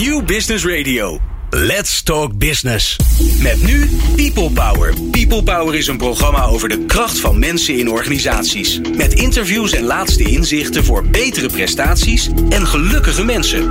New Business Radio. Let's Talk Business. Met nu People Power. People Power is een programma over de kracht van mensen in organisaties. Met interviews en laatste inzichten voor betere prestaties en gelukkige mensen.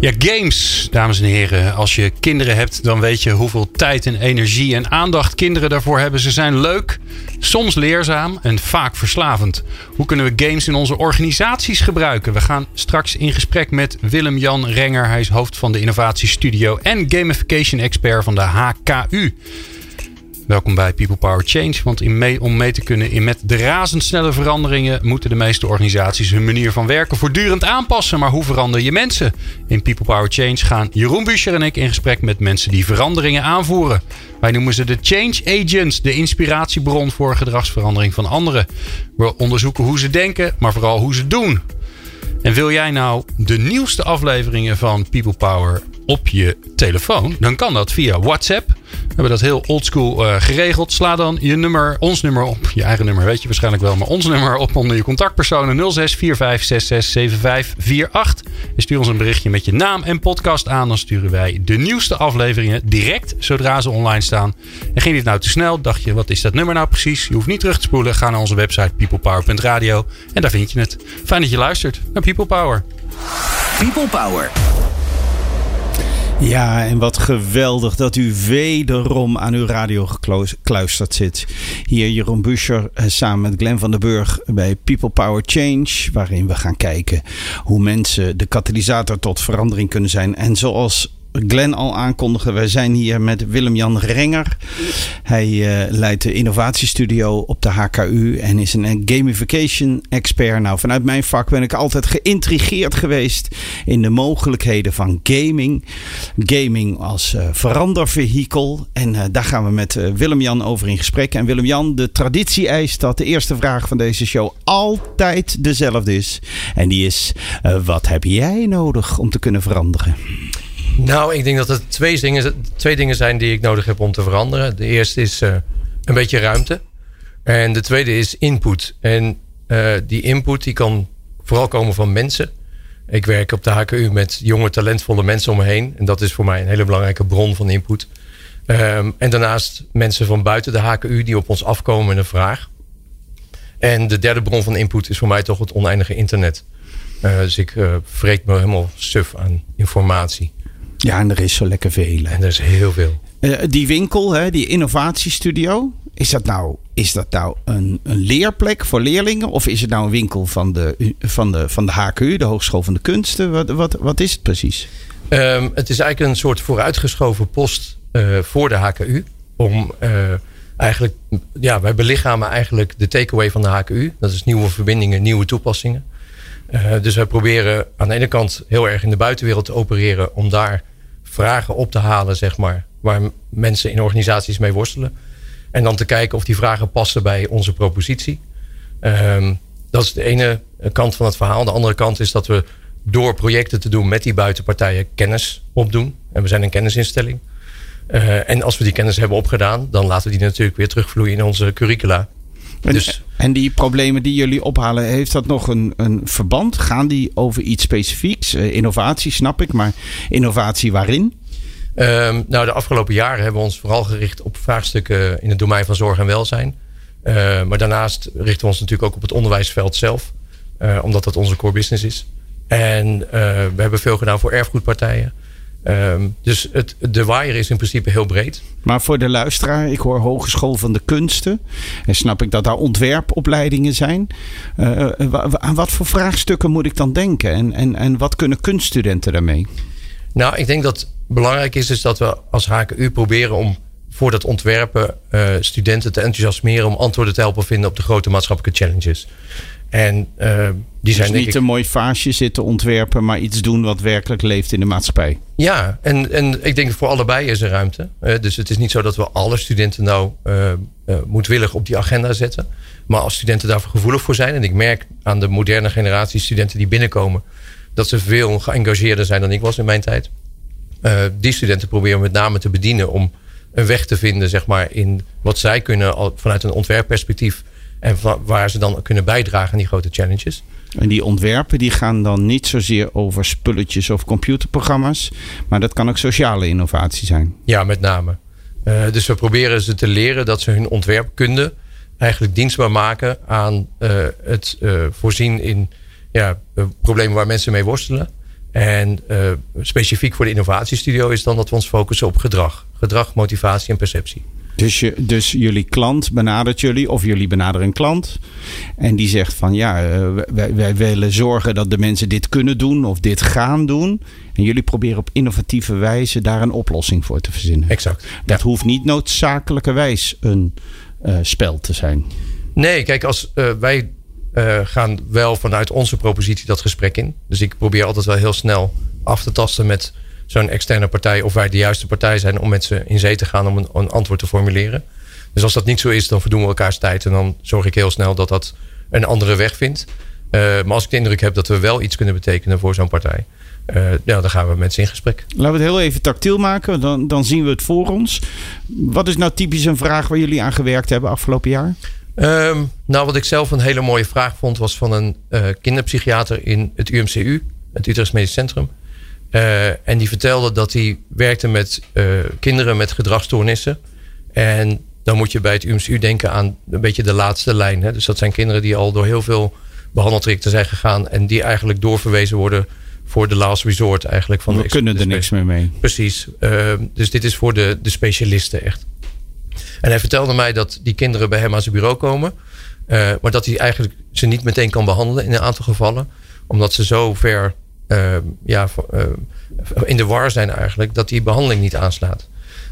Ja, games, dames en heren. Als je kinderen hebt, dan weet je hoeveel tijd en energie en aandacht kinderen daarvoor hebben. Ze zijn leuk, soms leerzaam en vaak verslavend. Hoe kunnen we games in onze organisaties gebruiken? We gaan straks in gesprek met Willem-Jan Renger. Hij is hoofd van de innovatiestudio en gamification expert van de HKU. Welkom bij People Power Change. Want in mee, om mee te kunnen in met de razendsnelle veranderingen moeten de meeste organisaties hun manier van werken voortdurend aanpassen. Maar hoe verander je mensen? In People Power Change gaan Jeroen Buscher en ik in gesprek met mensen die veranderingen aanvoeren. Wij noemen ze de Change Agents, de inspiratiebron voor gedragsverandering van anderen. We onderzoeken hoe ze denken, maar vooral hoe ze doen. En wil jij nou de nieuwste afleveringen van People Power op je telefoon? Dan kan dat via WhatsApp. We hebben dat heel oldschool uh, geregeld. Sla dan je nummer, ons nummer op. Je eigen nummer weet je waarschijnlijk wel, maar ons nummer op onder je contactpersonen 0645667548. En stuur ons een berichtje met je naam en podcast aan. Dan sturen wij de nieuwste afleveringen direct zodra ze online staan. En ging dit nou te snel? Dacht je, wat is dat nummer nou precies? Je hoeft niet terug te spoelen. Ga naar onze website peoplepower.radio en daar vind je het. Fijn dat je luistert naar People Power. People Power. Ja, en wat geweldig dat u wederom aan uw radio gekluisterd zit. Hier Jeroen Buscher eh, samen met Glenn van den Burg bij People Power Change. Waarin we gaan kijken hoe mensen de katalysator tot verandering kunnen zijn. En zoals Glenn al aankondigen. Wij zijn hier met Willem-Jan Renger. Hij uh, leidt de innovatiestudio op de HKU en is een gamification expert. Nou, vanuit mijn vak ben ik altijd geïntrigeerd geweest in de mogelijkheden van gaming. Gaming als uh, verandervehikel. En uh, daar gaan we met Willem-Jan over in gesprek. En Willem-Jan, de traditie eist dat de eerste vraag van deze show altijd dezelfde is. En die is: wat heb jij nodig om te kunnen veranderen? Nou, ik denk dat er twee dingen, twee dingen zijn die ik nodig heb om te veranderen. De eerste is uh, een beetje ruimte. En de tweede is input. En uh, die input die kan vooral komen van mensen. Ik werk op de HKU met jonge, talentvolle mensen om me heen. En dat is voor mij een hele belangrijke bron van input. Um, en daarnaast mensen van buiten de HKU die op ons afkomen met een vraag. En de derde bron van input is voor mij toch het oneindige internet. Uh, dus ik vreet me helemaal suf aan informatie. Ja, en er is zo lekker veel. En er is heel veel. Uh, die winkel, hè, die innovatiestudio. Is dat nou, is dat nou een, een leerplek voor leerlingen? Of is het nou een winkel van de, van de, van de HKU, de Hogeschool van de Kunsten? Wat, wat, wat is het precies? Um, het is eigenlijk een soort vooruitgeschoven post uh, voor de HKU. Om uh, eigenlijk, ja, wij belichamen eigenlijk de takeaway van de HKU. Dat is nieuwe verbindingen, nieuwe toepassingen. Uh, dus wij proberen aan de ene kant heel erg in de buitenwereld te opereren om daar vragen op te halen, zeg maar, waar mensen in organisaties mee worstelen. En dan te kijken of die vragen passen bij onze propositie. Um, dat is de ene kant van het verhaal. De andere kant is dat we door projecten te doen met die buitenpartijen kennis opdoen. En we zijn een kennisinstelling. Uh, en als we die kennis hebben opgedaan, dan laten we die natuurlijk weer terugvloeien in onze curricula. En, dus, en die problemen die jullie ophalen, heeft dat nog een, een verband? Gaan die over iets specifieks? Uh, innovatie snap ik, maar innovatie waarin? Um, nou, de afgelopen jaren hebben we ons vooral gericht op vraagstukken in het domein van zorg en welzijn. Uh, maar daarnaast richten we ons natuurlijk ook op het onderwijsveld zelf, uh, omdat dat onze core business is. En we hebben veel gedaan voor erfgoedpartijen. Um, dus het, de waaier is in principe heel breed. Maar voor de luisteraar, ik hoor Hogeschool van de Kunsten. En snap ik dat daar ontwerpopleidingen zijn. Uh, aan wat voor vraagstukken moet ik dan denken? En, en, en wat kunnen kunststudenten daarmee? Nou, ik denk dat belangrijk is, is dat we als HKU proberen om voor dat ontwerpen uh, studenten te enthousiasmeren om antwoorden te helpen vinden op de grote maatschappelijke challenges. En uh, die zijn dus niet ik... een mooi vaasje zitten ontwerpen, maar iets doen wat werkelijk leeft in de maatschappij. Ja, en, en ik denk voor allebei is er ruimte. Uh, dus het is niet zo dat we alle studenten nou uh, moedwillig op die agenda zetten. Maar als studenten daarvoor gevoelig voor zijn. En ik merk aan de moderne generatie studenten die binnenkomen. Dat ze veel geëngageerder zijn dan ik was in mijn tijd. die studenten proberen met name te bedienen om een weg te vinden zeg maar, in wat zij kunnen vanuit een ontwerpperspectief En waar ze dan kunnen bijdragen aan die grote challenges. En die ontwerpen die gaan dan niet zozeer over spulletjes of computerprogramma's. Maar dat kan ook sociale innovatie zijn. Ja, met name. Uh, dus we proberen ze te leren dat ze hun ontwerpkunde eigenlijk dienstbaar maken aan uh, het uh, voorzien in ja, problemen waar mensen mee worstelen. En specifiek voor de innovatiestudio is dan dat we ons focussen op gedrag. Gedrag, motivatie en perceptie. Dus, je, dus jullie klant benadert jullie of jullie benaderen een klant. En die zegt van ja, uh, wij, wij, willen zorgen dat de mensen dit kunnen doen of dit gaan doen. En jullie proberen op innovatieve wijze daar een oplossing voor te verzinnen. Exact. Dat hoeft niet noodzakelijkerwijs een uh, spel te zijn. Nee, kijk, als uh, wij gaan wel vanuit onze propositie dat gesprek in. Dus ik probeer altijd wel heel snel af te tasten met zo'n externe partij of wij de juiste partij zijn om met ze in zee te gaan om een, een, antwoord te formuleren. Dus als dat niet zo is, dan verdoen we elkaars tijd en dan zorg ik heel snel dat dat een andere weg vindt. Uh, maar als ik de indruk heb dat we wel iets kunnen betekenen voor zo'n partij, uh, ja, dan gaan we met ze in gesprek. Laten we het heel even tactiel maken, dan, dan zien we het voor ons. Wat is nou typisch een vraag waar jullie aan gewerkt hebben afgelopen jaar? Um, nou, wat ik zelf een hele mooie vraag vond, was van een uh, kinderpsychiater in het UMCU, het Utrecht Medisch Centrum. Uh, en die vertelde dat hij werkte met uh, kinderen met gedragsstoornissen. En dan moet je bij het UMCU denken aan een beetje de laatste lijn. Hè? Dus dat zijn kinderen die al door heel veel behandeltrajecten zijn gegaan. En die eigenlijk doorverwezen worden voor de last resort eigenlijk. Van We de, kunnen er niks meer mee. Precies. Uh, dus dit is voor de, de specialisten echt. En hij vertelde mij dat die kinderen bij hem aan zijn bureau komen. maar dat hij eigenlijk ze niet meteen kan behandelen in een aantal gevallen. Omdat ze zo ver ja, uh, in de war zijn eigenlijk, dat die behandeling niet aanslaat.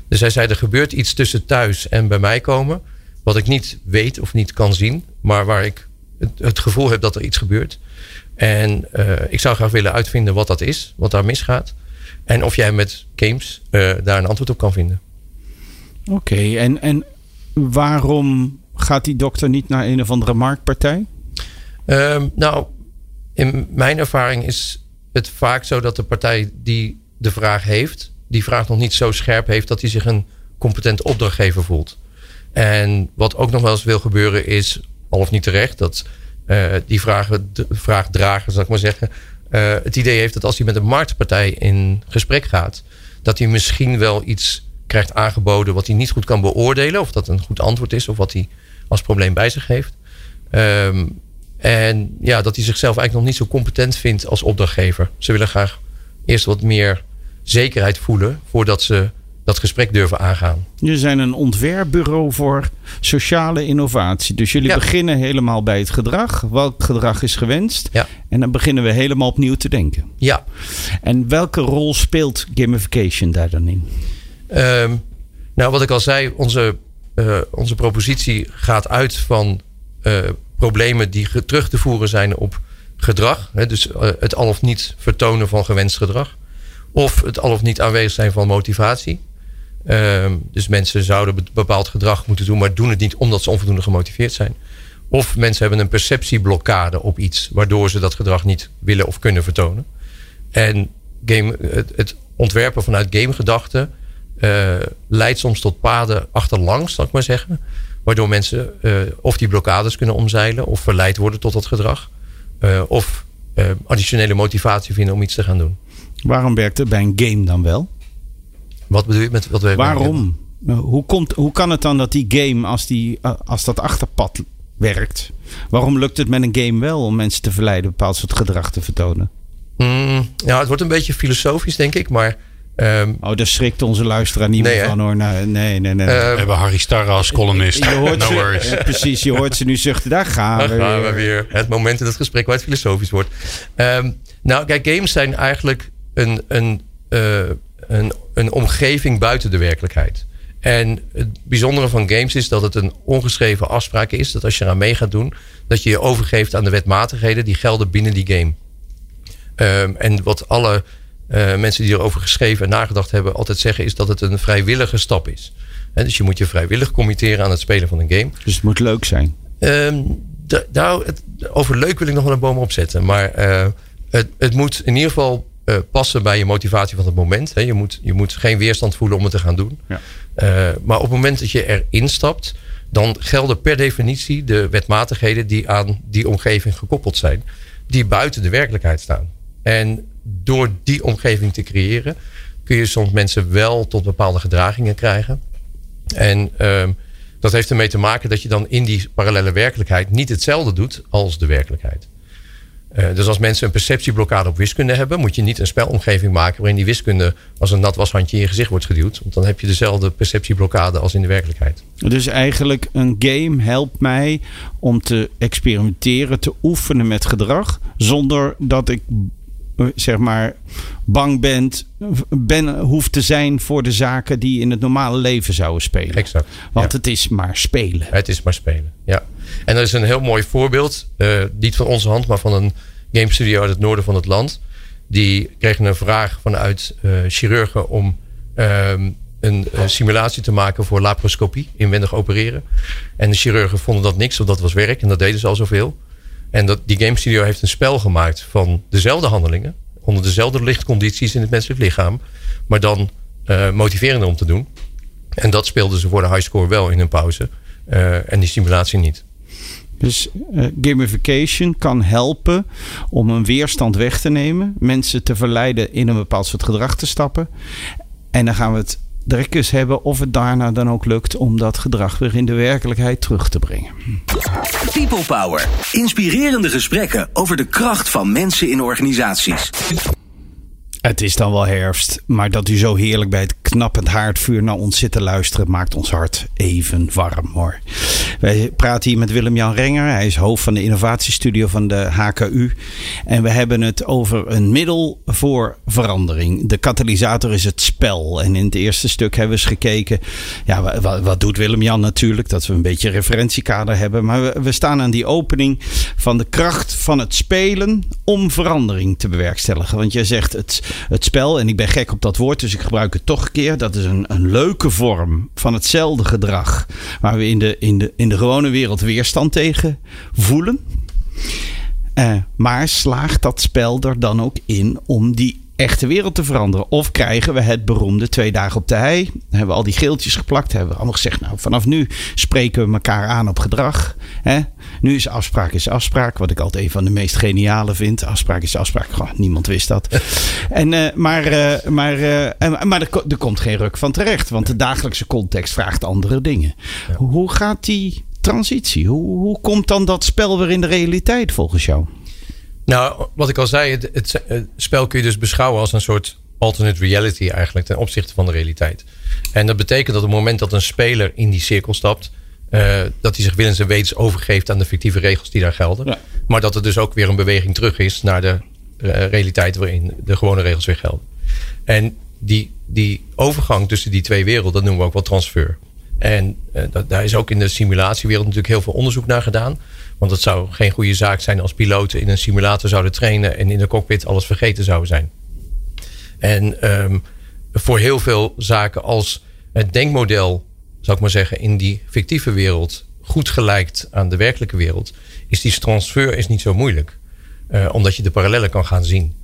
Dus hij zei, er gebeurt iets tussen thuis en bij mij komen, wat ik niet weet of niet kan zien, maar waar ik het, het gevoel heb dat er iets gebeurt. En uh, ik zou graag willen uitvinden wat dat is, wat daar misgaat. En of jij met games daar een antwoord op kan vinden. Oké, okay, en, en waarom gaat die dokter niet naar een of andere marktpartij? Um, nou, in mijn ervaring is het vaak zo dat de partij die de vraag heeft, die vraag nog niet zo scherp heeft dat hij zich een competent opdrachtgever voelt. En wat ook nog wel eens wil gebeuren is, al of niet terecht, dat uh, die vragen, de vraagdrager, zal ik maar zeggen, uh, het idee heeft dat als hij met een marktpartij in gesprek gaat, dat hij misschien wel iets krijgt aangeboden wat hij niet goed kan beoordelen, of dat een goed antwoord is, of wat hij als probleem bij zich heeft. Um, en ja, dat hij zichzelf eigenlijk nog niet zo competent vindt als opdrachtgever. Ze willen graag eerst wat meer zekerheid voelen voordat ze dat gesprek durven aangaan. Jullie zijn een ontwerpbureau voor sociale innovatie. Dus jullie Ja. beginnen helemaal bij het gedrag. Welk gedrag is gewenst? Ja. En dan beginnen we helemaal opnieuw te denken. Ja, En welke rol speelt gamification daar dan in? Ehm, nou, wat ik al zei, onze, eh, onze propositie gaat uit van eh, problemen die terug te voeren zijn op gedrag. Hè, dus eh, het al of niet vertonen van gewenst gedrag. Of het al of niet aanwezig zijn van motivatie. Ehm, dus mensen zouden be- bepaald gedrag moeten doen, maar doen het niet omdat ze onvoldoende gemotiveerd zijn. Of mensen hebben een perceptieblokkade op iets, waardoor ze dat gedrag niet willen of kunnen vertonen. En game, het, ontwerpen vanuit gamegedachten eh, leidt soms tot paden achterlangs, zal ik maar zeggen. Waardoor mensen eh, of die blokkades kunnen omzeilen of verleid worden tot dat gedrag. Eh, of eh, additionele motivatie vinden om iets te gaan doen. Waarom werkt het bij een game dan wel? Wat bedoel je met wat we Waarom? Hoe, komt, hoe kan het dan dat die game, als, die, als dat achterpad werkt, waarom lukt het met een game wel om mensen te verleiden een bepaald soort gedrag te vertonen? Mm, ja, het wordt een beetje filosofisch, denk ik. Maar ehm, Oh, daar schrikt onze luisteraar niet Nee, meer van hoor. Nou, nee, nee, nee. eh, We hebben Harry Starre als columnist. je hoort no ze, worries. ja, precies, je hoort ze nu zuchten. Daar gaan Daar we. gaan we weer. weer. Het moment in het gesprek waar het filosofisch wordt. Ehm, nou, kijk, games zijn eigenlijk een, een, eh, een, een omgeving buiten de werkelijkheid. En het bijzondere van games is dat het een ongeschreven afspraak is. Dat als je eraan mee gaat doen, dat je je overgeeft aan de wetmatigheden die gelden binnen die game. Ehm, en wat alle eh, mensen die erover geschreven en nagedacht hebben altijd zeggen, is dat het een vrijwillige stap is. Dus je moet je vrijwillig committeren aan het spelen van een game. Dus het moet leuk zijn. Ehm, nou, het, over leuk wil ik nog wel een boom opzetten. Maar eh, het, het moet in ieder geval eh, passen bij je motivatie van het moment. Hè. Je, moet, je moet geen weerstand voelen om het te gaan doen. Ja. Maar op het moment dat je erin stapt, dan gelden per definitie de wetmatigheden die aan die omgeving gekoppeld zijn, die buiten de werkelijkheid staan. En door die omgeving te creëren, kun je soms mensen wel tot bepaalde gedragingen krijgen. En ehm, dat heeft ermee te maken dat je dan in die parallele werkelijkheid niet hetzelfde doet als de werkelijkheid. Uh, dus als mensen een perceptieblokkade op wiskunde hebben, moet je niet een spelomgeving maken waarin die wiskunde als een nat washandje in je gezicht wordt geduwd. Want dan heb je dezelfde perceptieblokkade als in de werkelijkheid. Dus eigenlijk een game helpt mij om te experimenteren, te oefenen met gedrag, zonder dat ik zeg maar bang bent, ben, hoeft te zijn voor de zaken die in het normale leven zouden spelen. Exact. Want het is maar spelen. Het is maar spelen, ja. En dat is een heel mooi voorbeeld, uh, niet van onze hand, maar van een game studio uit het noorden van het land. Die kregen een vraag vanuit uh, chirurgen om um, een uh, simulatie te maken voor laparoscopie, inwendig opereren. En de chirurgen vonden dat niks, want dat was werk en dat deden ze al zoveel. En dat, die game studio heeft een spel gemaakt van dezelfde handelingen. Onder dezelfde lichtcondities in het menselijk lichaam. Maar dan uh, motiverender om te doen. En dat speelden ze voor de highscore wel in hun pauze. Uh, en die simulatie niet. Dus uh, gamification kan helpen om een weerstand weg te nemen. Mensen te verleiden in een bepaald soort gedrag te stappen. En dan gaan we het direct eens hebben of het daarna dan ook lukt om dat gedrag weer in de werkelijkheid terug te brengen. People Power. Inspirerende gesprekken over de kracht van mensen in organisaties. Het is dan wel herfst, maar dat u zo heerlijk bij het knappend haardvuur naar ons zit te luisteren, maakt ons hart even warm hoor. Wij praten hier met Willem-Jan Renger. Hij is hoofd van de innovatiestudio van de HKU. En we hebben het over een middel voor verandering. De katalysator is het spel. En in het eerste stuk hebben we eens gekeken. Ja, wat, doet Willem-Jan natuurlijk? Dat we een beetje referentiekader hebben. Maar we, we staan aan die opening van de kracht van het spelen om verandering te bewerkstelligen. Want jij zegt het, het spel, en ik ben gek op dat woord, dus ik gebruik het toch een keer. Dat is een, een leuke vorm van hetzelfde gedrag. Waar we in de, in de, in de gewone wereld weerstand tegen voelen. Uh, maar slaagt dat spel er dan ook in om die echte wereld te veranderen? Of krijgen we het beroemde twee dagen op de hei? Hebben we al die geeltjes geplakt? Hebben we allemaal gezegd, nou vanaf nu spreken we elkaar aan op gedrag. Hè? Nu is afspraak is afspraak, wat ik altijd een van de meest geniale vind. Afspraak is afspraak, Goh, niemand wist dat. en, uh, maar uh, maar, uh, maar er, er, komt geen ruk van terecht, want de dagelijkse context vraagt andere dingen. Hoe gaat die transitie? Hoe, hoe komt dan dat spel weer in de realiteit volgens jou? Nou, wat ik al zei, het, het, het, spel kun je dus beschouwen als een soort alternate reality eigenlijk ten opzichte van de realiteit. En dat betekent dat op het moment dat een speler in die cirkel stapt, uh, dat hij zich willens en wetens overgeeft aan de fictieve regels die daar gelden. Ja. Maar dat er dus ook weer een beweging terug is naar de uh, realiteit waarin de gewone regels weer gelden. En die, die overgang tussen die twee werelden, dat noemen we ook wel transfer. En dat, daar is ook in de simulatiewereld natuurlijk heel veel onderzoek naar gedaan. Want het zou geen goede zaak zijn als piloten in een simulator zouden trainen en in de cockpit alles vergeten zouden zijn. En um, voor heel veel zaken als het denkmodel, zou ik maar zeggen, in die fictieve wereld goed gelijkt aan de werkelijke wereld, is die transfer is niet zo moeilijk. Uh, omdat je de parallellen kan gaan zien.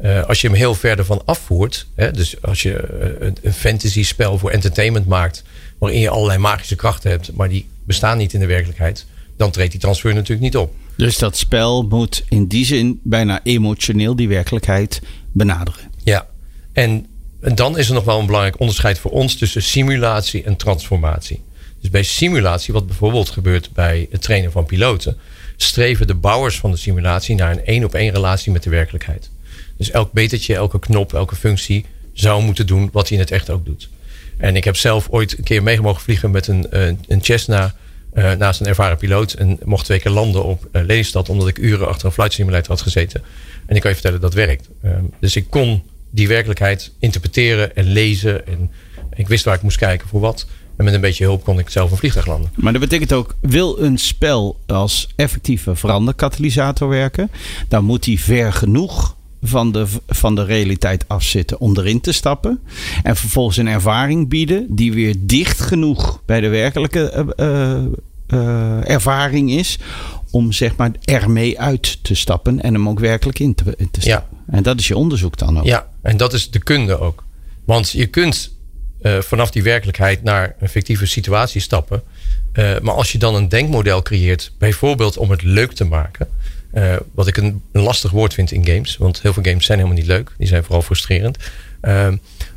Uh, als je hem heel ver van afvoert, hè, dus als je uh, een fantasy spel voor entertainment maakt, waarin je allerlei magische krachten hebt, maar die bestaan niet in de werkelijkheid, dan treedt die transfer natuurlijk niet op. Dus dat spel moet in die zin bijna emotioneel die werkelijkheid benaderen. Ja, en, dan is er nog wel een belangrijk onderscheid voor ons tussen simulatie en transformatie. Dus bij simulatie, wat bijvoorbeeld gebeurt bij het trainen van piloten, streven de bouwers van de simulatie naar een één op één relatie met de werkelijkheid. Dus elk betertje, elke knop, elke functie zou moeten doen wat hij in het echt ook doet. En ik heb zelf ooit een keer mee mogen vliegen met een, een Cessna uh, naast een ervaren piloot. En mocht twee keer landen op uh, Lelystad. Omdat ik uren achter een flight simulator had gezeten. En ik kan je vertellen dat werkt. Uh, dus ik kon die werkelijkheid interpreteren en lezen. En ik wist waar ik moest kijken voor wat. En met een beetje hulp kon ik zelf een vliegtuig landen. Maar dat betekent ook, wil een spel als effectieve veranderkatalysator werken, dan moet die ver genoeg van de, van de realiteit afzitten om erin te stappen. En vervolgens een ervaring bieden die weer dicht genoeg bij de werkelijke uh, uh, ervaring is. Om zeg maar ermee uit te stappen en hem ook werkelijk in te, in te stappen. Ja. En dat is je onderzoek dan ook. Ja, en dat is de kunde ook. Want je kunt uh, vanaf die werkelijkheid naar een fictieve situatie stappen. Maar als je dan een denkmodel creëert, bijvoorbeeld om het leuk te maken. Uh, wat ik een, lastig woord vind in games, want heel veel games zijn helemaal niet leuk. Die zijn vooral frustrerend.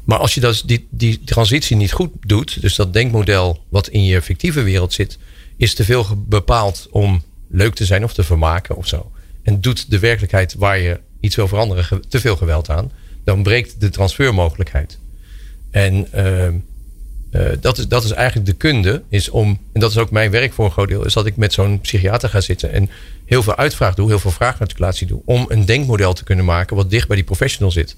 maar als je dat, die, die transitie niet goed doet, dus dat denkmodel wat in je fictieve wereld zit, is te veel bepaald om leuk te zijn of te vermaken of zo. En doet de werkelijkheid waar je iets wil veranderen te veel geweld aan, dan breekt de transfermogelijkheid. En uh, uh, dat, is, dat is eigenlijk de kunde. Is om, en dat is ook mijn werk voor een groot deel. Is dat ik met zo'n psychiater ga zitten. En heel veel uitvraag doe. Heel veel vraagarticulatie doe. Om een denkmodel te kunnen maken. Wat dicht bij die professional zit.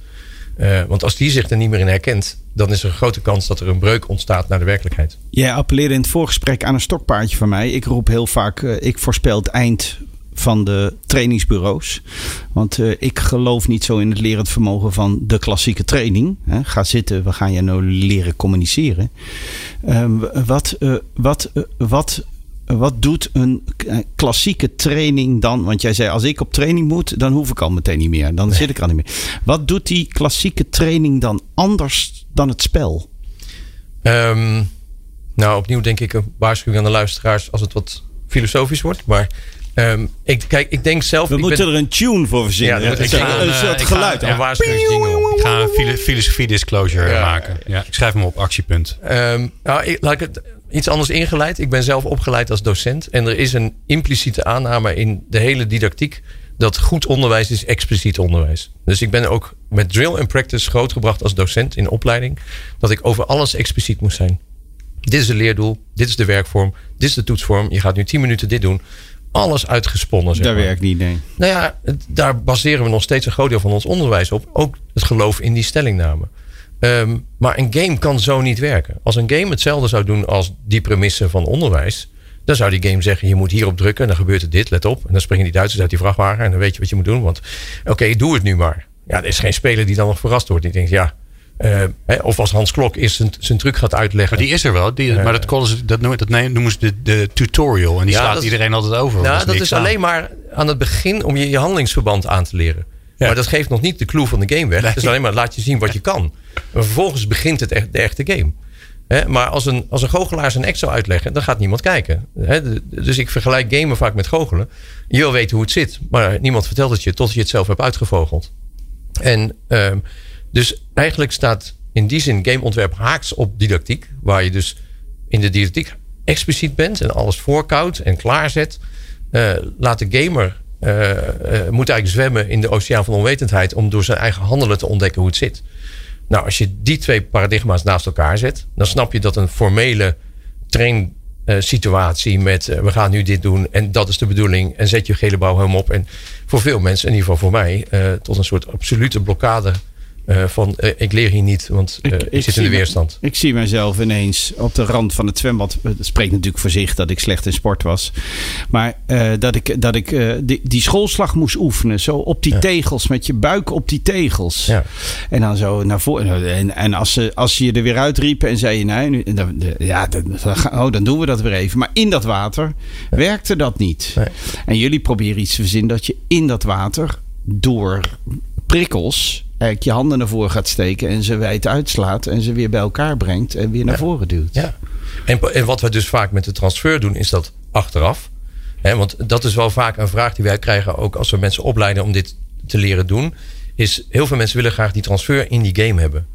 Uh, want als die zich er niet meer in herkent. Dan is er een grote kans dat er een breuk ontstaat naar de werkelijkheid. Jij appelleerde in het voorgesprek aan een stokpaardje van mij. Ik roep heel vaak. Uh, ik voorspel het eind van de trainingsbureaus. Want uh, ik geloof niet zo in het lerend vermogen van de klassieke training. Hè. Ga zitten, we gaan je nou leren communiceren. Um, wat, uh, wat, uh, wat, wat doet een klassieke training dan? Want jij zei, als ik op training moet, dan hoef ik al meteen niet meer. Dan nee. zit ik al niet meer. Wat doet die klassieke training dan anders dan het spel? Um, nou, opnieuw denk ik een waarschuwing aan de luisteraars als het wat filosofisch wordt. Maar Um, ik, kijk, ik denk zelf. We moeten er een tune voor verzinnen. Ja, ik ga een, een soort geluid. Ga, ja, ik ga een filosofie disclosure ja. maken. Ja, ik schrijf hem op actiepunt. Um, nou, ik, laat ik het iets anders ingeleid. Ik ben zelf opgeleid als docent. En er is een impliciete aanname in de hele didactiek. Dat goed onderwijs is expliciet onderwijs. Dus ik ben ook met drill and practice grootgebracht als docent in opleiding. Dat ik over alles expliciet moest zijn. Dit is het leerdoel. Dit is de werkvorm. Dit is de toetsvorm. Je gaat nu 10 minuten dit doen alles uitgesponnen. Zeg dat maar. werkt niet, nee. Nou ja, daar baseren we nog steeds een groot deel van ons onderwijs op. Ook het geloof in die stellingname. Um, maar een game kan zo niet werken. Als een game hetzelfde zou doen als die premisse van onderwijs. Dan zou die game zeggen: je moet hierop drukken. En dan gebeurt er dit, let op. En dan springen die Duitsers uit die vrachtwagen. En dan weet je wat je moet doen. Want oké, okay, doe het nu maar. Ja, er is geen speler die dan nog verrast wordt. Die denkt: ja, uh, of als Hans Klok is zijn, zijn truc gaat uitleggen. Maar die is er wel. Die, uh, maar dat, ze, dat, noemen, dat noemen ze de, de tutorial. En die ja, slaat iedereen altijd over. Nou, dat, is aan. alleen maar aan het begin om je, je handelingsverband aan te leren. Ja. Maar dat geeft nog niet de clue van de game weg. Het is alleen maar laat je zien wat je kan. Maar vervolgens begint het echt, de echte game. Maar als een, als een goochelaar zijn act zou uitleggen, dan gaat niemand kijken. Dus ik vergelijk gamen vaak met goochelen. Je wil weten hoe het zit, maar niemand vertelt het je tot je het zelf hebt uitgevogeld. En um, dus eigenlijk staat in die zin gameontwerp haaks op didactiek. Waar je dus in de didactiek expliciet bent en alles voorkoudt en klaarzet. Uh, laat de gamer uh, moet eigenlijk zwemmen in de oceaan van onwetendheid om door zijn eigen handelen te ontdekken hoe het zit. Nou, als je die twee paradigma's naast elkaar zet, dan snap je dat een formele train situatie met we gaan nu dit doen en dat is de bedoeling en zet je gele bouwhelm op en voor veel mensen, in ieder geval voor mij, tot een soort absolute blokkade uh, van uh, ik leer hier niet, want uh, ik, ik, zit in de weerstand. Me, ik zie mezelf ineens op de rand van het zwembad. Het spreekt natuurlijk voor zich dat ik slecht in sport was. Maar dat ik, dat ik die, die, schoolslag moest oefenen. Zo op die ja. tegels, met je buik op die tegels. Ja. En dan zo naar voren. En, en als, ze, als je er weer uitriepen en zei je, nee, nu, dan, ja, dan, oh, dan doen we dat weer even. Maar in dat water ja. werkte dat niet. Nee. En jullie proberen iets te verzinnen dat je in dat water door prikkels eigenlijk je handen naar voren gaat steken en ze wijd uitslaat en ze weer bij elkaar brengt en weer naar ja. voren duwt. Ja. En, en wat we dus vaak met de transfer doen, is dat achteraf. He, want dat is wel vaak een vraag die wij krijgen, ook als we mensen opleiden om dit te leren doen. Is heel veel mensen willen graag die transfer in die game hebben.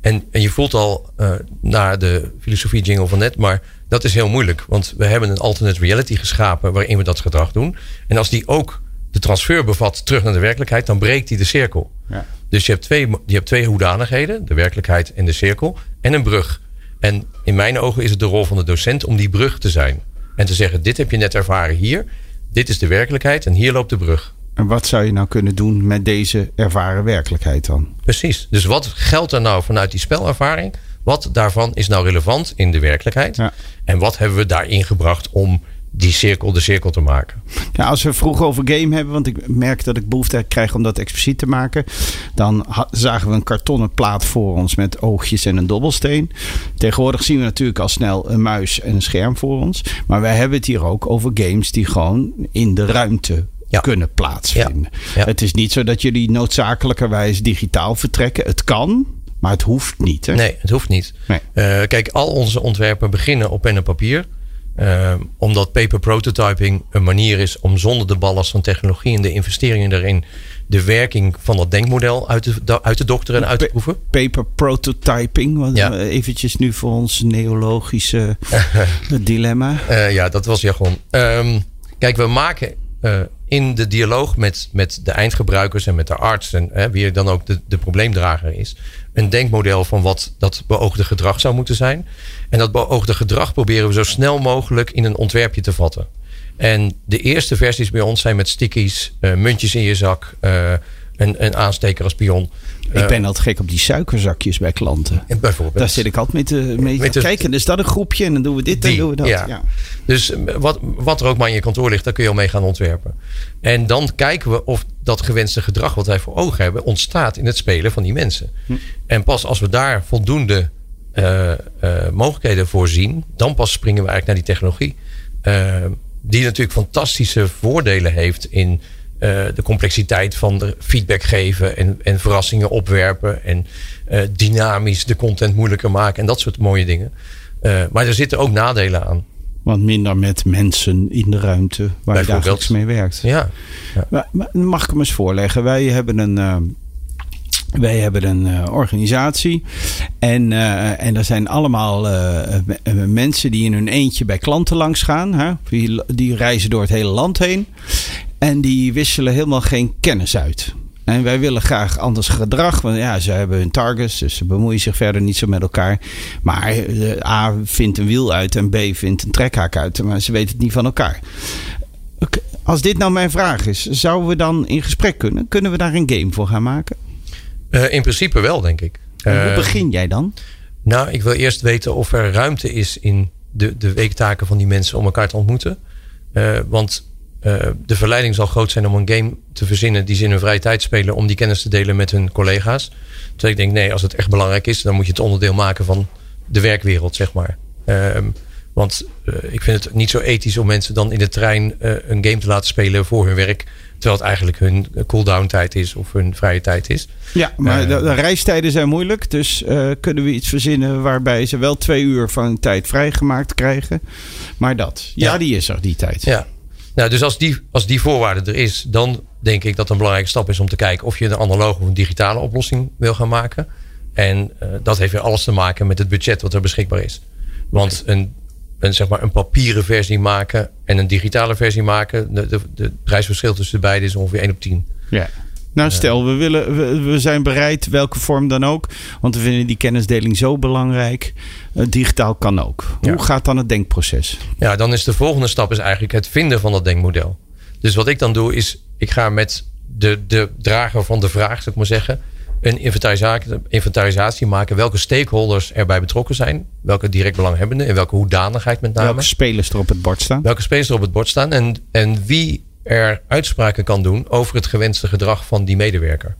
En, en je voelt al uh, naar de filosofie jingle van net, maar dat is heel moeilijk. Want we hebben een alternate reality geschapen waarin we dat gedrag doen. En als die ook de transfer bevat terug naar de werkelijkheid, dan breekt die de cirkel. Ja. Dus je hebt, twee, je hebt twee hoedanigheden, de werkelijkheid en de cirkel, en een brug. En in mijn ogen is het de rol van de docent om die brug te zijn. En te zeggen, dit heb je net ervaren hier, dit is de werkelijkheid en hier loopt de brug. En wat zou je nou kunnen doen met deze ervaren werkelijkheid dan? Precies. Dus wat geldt er nou vanuit die spelervaring? Wat daarvan is nou relevant in de werkelijkheid? Ja. En wat hebben we daarin gebracht om die cirkel de cirkel te maken. Ja, als we vroeg over game hebben, want ik merk dat ik behoefte krijg om dat expliciet te maken. Dan zagen we een kartonnen plaat voor ons met oogjes en een dobbelsteen. Tegenwoordig zien we natuurlijk al snel een muis en een scherm voor ons. Maar wij hebben het hier ook over games die gewoon in de ruimte ja. kunnen plaatsvinden. Ja. Ja. Het is niet zo dat jullie noodzakelijkerwijs digitaal vertrekken. Het kan. Maar het hoeft niet, hè? Nee, het hoeft niet. Nee. Uh, kijk, al onze ontwerpen beginnen op pen en papier. Uh, omdat paper prototyping een manier is om zonder de ballast van technologie en de investeringen daarin de werking van dat denkmodel uit te, uit te dokteren en uit te proeven. Paper prototyping, wat ja. eventjes nu voor ons neologische dilemma. Uh, ja, dat was jargon. Um, kijk, we maken uh, in de dialoog met, met de eindgebruikers en met de arts en hè, wie dan ook de, de probleemdrager is, een denkmodel van wat dat beoogde gedrag zou moeten zijn. En dat beoogde gedrag proberen we zo snel mogelijk in een ontwerpje te vatten. En de eerste versies bij ons zijn met stickies, uh, muntjes in je zak, uh, een, een aansteker als pion. Ik ben altijd gek op die suikerzakjes bij klanten. Bijvoorbeeld. Daar zit ik altijd mee te, mee Met te kijken. Dus dat een groepje en dan doen we dit en Die, doen we dat. ja. Ja. Dus eh, wat, wat er ook maar in je kantoor ligt, daar kun je al mee gaan ontwerpen. En dan kijken we of dat gewenste gedrag wat wij voor ogen hebben, ontstaat in het spelen van die mensen. En pas als we daar voldoende eh, eh, mogelijkheden voor zien, dan pas springen we eigenlijk naar die technologie. Eh, die natuurlijk fantastische voordelen heeft in eh, de complexiteit van de feedback geven en, en verrassingen opwerpen en eh, dynamisch de content moeilijker maken en dat soort mooie dingen. Eh, maar er zitten ook nadelen aan. Want minder met mensen in de ruimte waar je dagelijks mee werkt. Ja, Maar, maar mag ik hem eens voorleggen? Wij hebben een, eh, wij hebben een eh, organisatie. En, eh, en er zijn allemaal eh, eh, mensen die in hun eentje bij klanten langs gaan. Hè? Die, die reizen door het hele land heen. En die wisselen helemaal geen kennis uit. En wij willen graag anders gedrag. Want ja, ze hebben hun targets. Dus ze bemoeien zich verder niet zo met elkaar. Maar eh, A vindt een wiel uit en B vindt een trekhaak uit. Maar ze weten het niet van elkaar. Als dit nou mijn vraag is, zouden we dan in gesprek kunnen? Kunnen we daar een game voor gaan maken? Eh, in principe wel, denk ik. En hoe Eh, begin jij dan? Nou, ik wil eerst weten of er ruimte is in de, de weektaken van die mensen om elkaar te ontmoeten. Want eh, de verleiding zal groot zijn om een game te verzinnen die ze in hun vrije tijd spelen om die kennis te delen met hun collega's. Terwijl ik denk, nee, als het echt belangrijk is, dan moet je het onderdeel maken van de werkwereld, zeg maar. Ehm, want eh, ik vind het niet zo ethisch om mensen dan in de trein eh, een game te laten spelen voor hun werk. Terwijl het eigenlijk hun cooldown tijd is of hun vrije tijd is. Ja, maar Eh, de, de reistijden zijn moeilijk. Dus kunnen we iets verzinnen waarbij ze wel twee uur van hun tijd vrijgemaakt krijgen. Maar dat, ja, Ja. die is er, die tijd. Ja, nou, dus als die, als die voorwaarde er is, dan denk ik dat een belangrijke stap is om te kijken of je een analoge of een digitale oplossing wil gaan maken. En eh, dat heeft weer alles te maken met het budget wat er beschikbaar is. Want een, een, zeg maar een papieren versie maken en een digitale versie maken, de, de, de prijsverschil tussen de beide is ongeveer 1 op 10. Ja. Nou, stel, we, willen, we, we zijn bereid, welke vorm dan ook. Want we vinden die kennisdeling zo belangrijk. Eh, digitaal kan ook. Ja. Hoe gaat dan het denkproces? Ja, dan is de volgende stap is eigenlijk het vinden van dat denkmodel. Dus wat ik dan doe is, ik ga met de, de drager van de vraag, zou ik maar zeggen, een inventarisatie, inventarisatie maken. Welke stakeholders erbij betrokken zijn. Welke direct belanghebbenden. In welke hoedanigheid met name. Welke spelers er op het bord staan? Welke spelers er op het bord staan. En, en wie er uitspraken kan doen over het gewenste gedrag van die medewerker.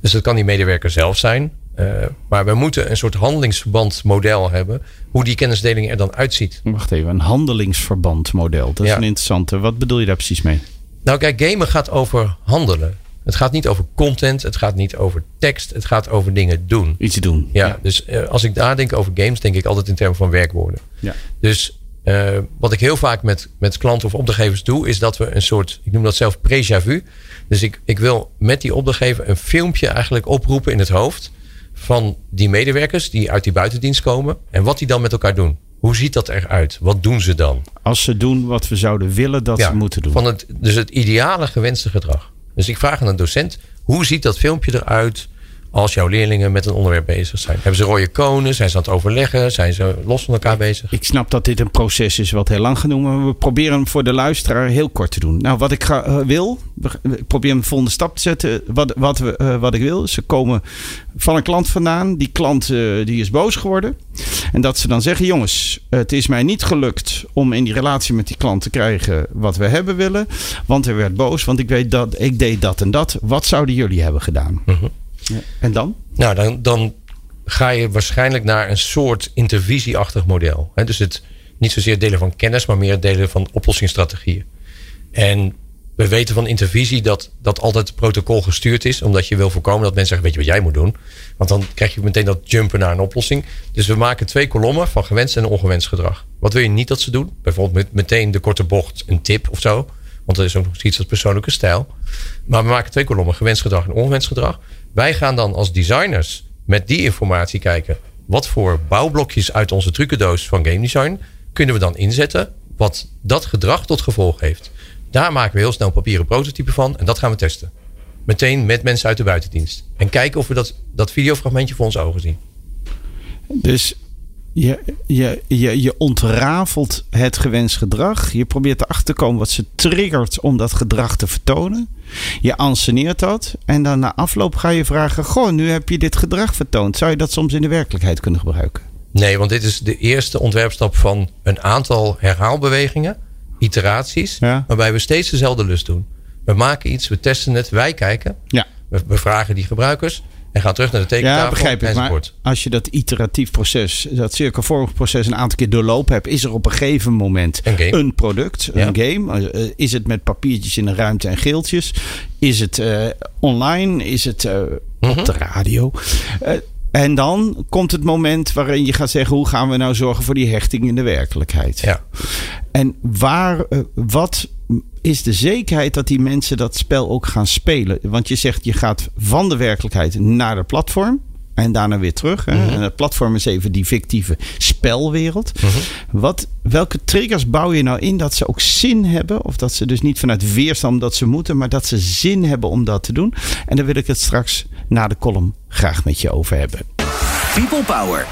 Dus dat kan die medewerker zelf zijn. eh, maar we moeten een soort handelingsverband model hebben. Hoe die kennisdeling er dan uitziet. Wacht even, een handelingsverband model. Dat is Ja. een interessante. Wat bedoel je daar precies mee? Nou, kijk, gamen gaat over handelen. Het gaat niet over content, het gaat niet over tekst, het gaat over dingen doen. Iets doen. Ja, dus eh, als ik nadenk over games, denk ik altijd in termen van werkwoorden. Ja. Dus eh, wat ik heel vaak met, met klanten of opdrachtgevers doe, is dat we een soort, ik noem dat zelf déjà vu. Dus ik, ik wil met die opdrachtgever een filmpje eigenlijk oproepen in het hoofd van die medewerkers die uit die buitendienst komen en wat die dan met elkaar doen. Hoe ziet dat eruit? Wat doen ze dan? Als ze doen wat we zouden willen dat Ja, ze moeten doen. Van het, dus het ideale gewenste gedrag. Dus ik vraag aan een docent: hoe ziet dat filmpje eruit als jouw leerlingen met een onderwerp bezig zijn? Hebben ze rode konen? Zijn ze aan het overleggen? Zijn ze los van elkaar bezig? Ik snap dat dit een proces is wat heel lang doen, maar we proberen hem voor de luisteraar heel kort te doen. Nou, wat ik ga, eh, wil, ik probeer hem de volgende stap te zetten. Wat, wat, we, eh, wat ik wil, ze komen van een klant vandaan. Die klant eh, die is boos geworden. En dat ze dan zeggen, jongens, het is mij niet gelukt om in die relatie met die klant te krijgen wat we hebben willen. Want hij werd boos, want ik weet dat ik deed dat en dat. Wat zouden jullie hebben gedaan? Mhm. Ja. En dan? Nou, dan, dan ga je waarschijnlijk naar een soort intervisieachtig model. Dus het niet zozeer delen van kennis, maar meer delen van oplossingsstrategieën. En We weten van intervisie dat dat altijd protocol gestuurd is. Omdat je wil voorkomen dat mensen zeggen, weet je wat jij moet doen? Want dan krijg je meteen dat jumpen naar een oplossing. Dus we maken twee kolommen van gewenst en ongewenst gedrag. Wat wil je niet dat ze doen? Bijvoorbeeld met meteen de korte bocht een tip of zo. Want dat is ook nog iets als persoonlijke stijl. Maar we maken twee kolommen, gewenst gedrag en ongewenst gedrag. Wij gaan dan als designers met die informatie kijken. Wat voor bouwblokjes uit onze trucendoos van game design kunnen we dan inzetten. Wat dat gedrag tot gevolg heeft. Daar maken we heel snel papieren prototype van. En dat gaan we testen. Meteen met mensen uit de buitendienst. En kijken of we dat, dat videofragmentje voor onze ogen zien. Dus je, je, je, je ontrafelt het gewenst gedrag. Je probeert erachter te komen wat ze triggert om dat gedrag te vertonen. Je anseneert dat. En dan na afloop ga je vragen: Goh, nu heb je dit gedrag vertoond. Zou je dat soms in de werkelijkheid kunnen gebruiken? Nee, want dit is de eerste ontwerpstap van een aantal herhaalbewegingen, iteraties, waarbij we steeds dezelfde lust doen. We maken iets, we testen het, wij kijken. Ja. We, we vragen die gebruikers en gaan terug naar de tekentafel. Ja, begrijp ik. Maar als je dat iteratief proces, dat cirkelvormig proces een aantal keer doorlopen hebt, is er op een gegeven moment een, een product, een game. Eh, is het met papiertjes in de ruimte en geeltjes? Is het uh, online? Is het uh, op Mhm. de radio? en dan komt het moment waarin je gaat zeggen: hoe gaan we nou zorgen voor die hechting in de werkelijkheid? Ja. En waar, wat is de zekerheid dat die mensen dat spel ook gaan spelen? Want je zegt je gaat van de werkelijkheid naar de platform. En daarna weer terug. Hè? En het platform is even die fictieve spelwereld. Wat, welke triggers bouw je nou in dat ze ook zin hebben? Of dat ze dus niet vanuit weerstand dat ze moeten, maar dat ze zin hebben om dat te doen. En daar wil ik het straks na de column graag met je over hebben. People Power.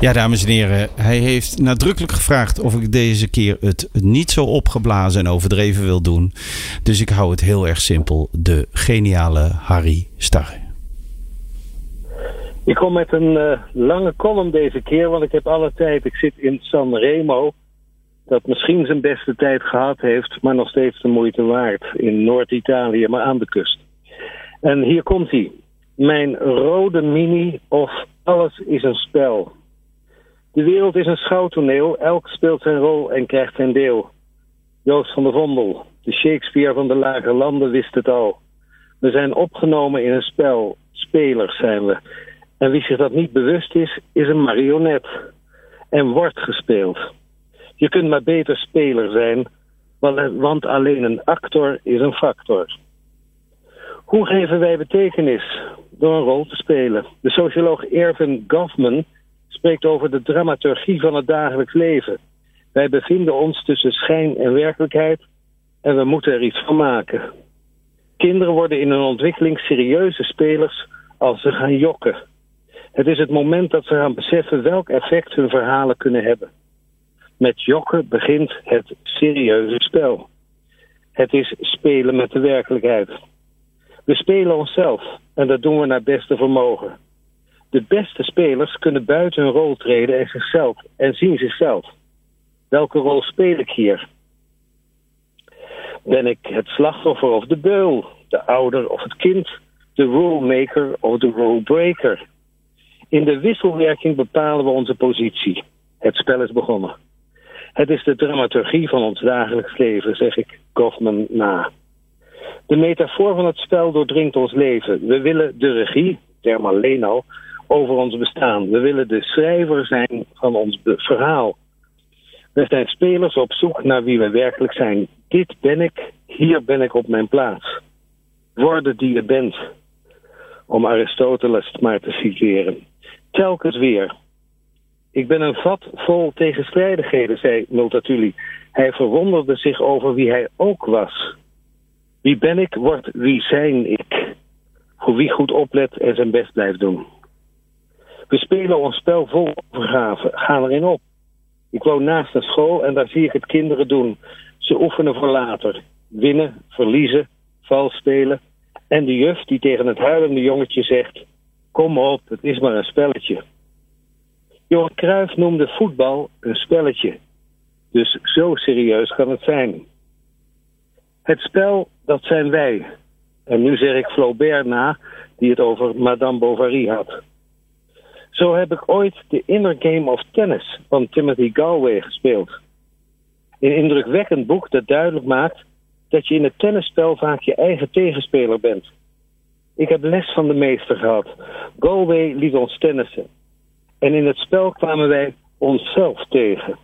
Ja, dames en heren, hij heeft nadrukkelijk gevraagd of ik deze keer het niet zo opgeblazen en overdreven wil doen. Dus ik hou het heel erg simpel. De geniale Harry Starre. Ik kom met een uh, lange column deze keer, want ik heb alle tijd. Ik zit in Sanremo, dat misschien zijn beste tijd gehad heeft, maar nog steeds de moeite waard. In Noord-Italië, maar aan de kust. En hier komt hij. Mijn rode mini of alles is een spel. De wereld is een schouwtoneel, elk speelt zijn rol en krijgt zijn deel. Joost van der Vondel, de Shakespeare van de lage landen, wist het al. We zijn opgenomen in een spel, spelers zijn we. En wie zich dat niet bewust is, is een marionet. En wordt gespeeld. Je kunt maar beter speler zijn, want alleen een actor is een factor. Hoe geven wij betekenis? Door een rol te spelen. De socioloog Ervin Goffman spreekt over de dramaturgie van het dagelijks leven. Wij bevinden ons tussen schijn en werkelijkheid en we moeten er iets van maken. Kinderen worden in hun ontwikkeling serieuze spelers als ze gaan jokken. Het is het moment dat ze gaan beseffen welk effect hun verhalen kunnen hebben. Met jokken begint het serieuze spel. Het is spelen met de werkelijkheid. We spelen onszelf en dat doen we naar beste vermogen. De beste spelers kunnen buiten hun rol treden en zichzelf en zien zichzelf. Welke rol speel ik hier? Ben ik het slachtoffer of de beul, de ouder of het kind, de rulemaker of de rulebreaker? In de wisselwerking bepalen we onze positie. Het spel is begonnen. Het is de dramaturgie van ons dagelijks leven, zeg ik Goffman na. De metafoor van het spel doordringt ons leven. We willen de regie, term alleen al, over ons bestaan. We willen de schrijver zijn van ons verhaal. We zijn spelers op zoek naar wie we werkelijk zijn. Dit ben ik, hier ben ik op mijn plaats. Worden die je bent. Om Aristoteles maar te citeren. Telkens weer. Ik ben een vat vol tegenstrijdigheden, zei Multatuli. Hij verwonderde zich over wie hij ook was. Wie ben ik, wordt wie zijn ik. Voor wie goed oplet en zijn best blijft doen. We spelen ons spel vol overgave, gaan erin op. Ik woon naast een school en daar zie ik het kinderen doen. Ze oefenen voor later. Winnen, verliezen, vals spelen. En de juf die tegen het huilende jongetje zegt: Kom op, het is maar een spelletje. Johan Cruijff noemde voetbal een spelletje. Dus zo serieus kan het zijn. Het spel, dat zijn wij. En nu zeg ik Flaubert na, die het over Madame Bovary had. Zo heb ik ooit de Inner Game of Tennis van Timothy Galway gespeeld. Een indrukwekkend boek dat duidelijk maakt dat je in het tennisspel vaak je eigen tegenspeler bent. Ik heb les van de meester gehad. Galway liet ons tennissen. En in het spel kwamen wij onszelf tegen.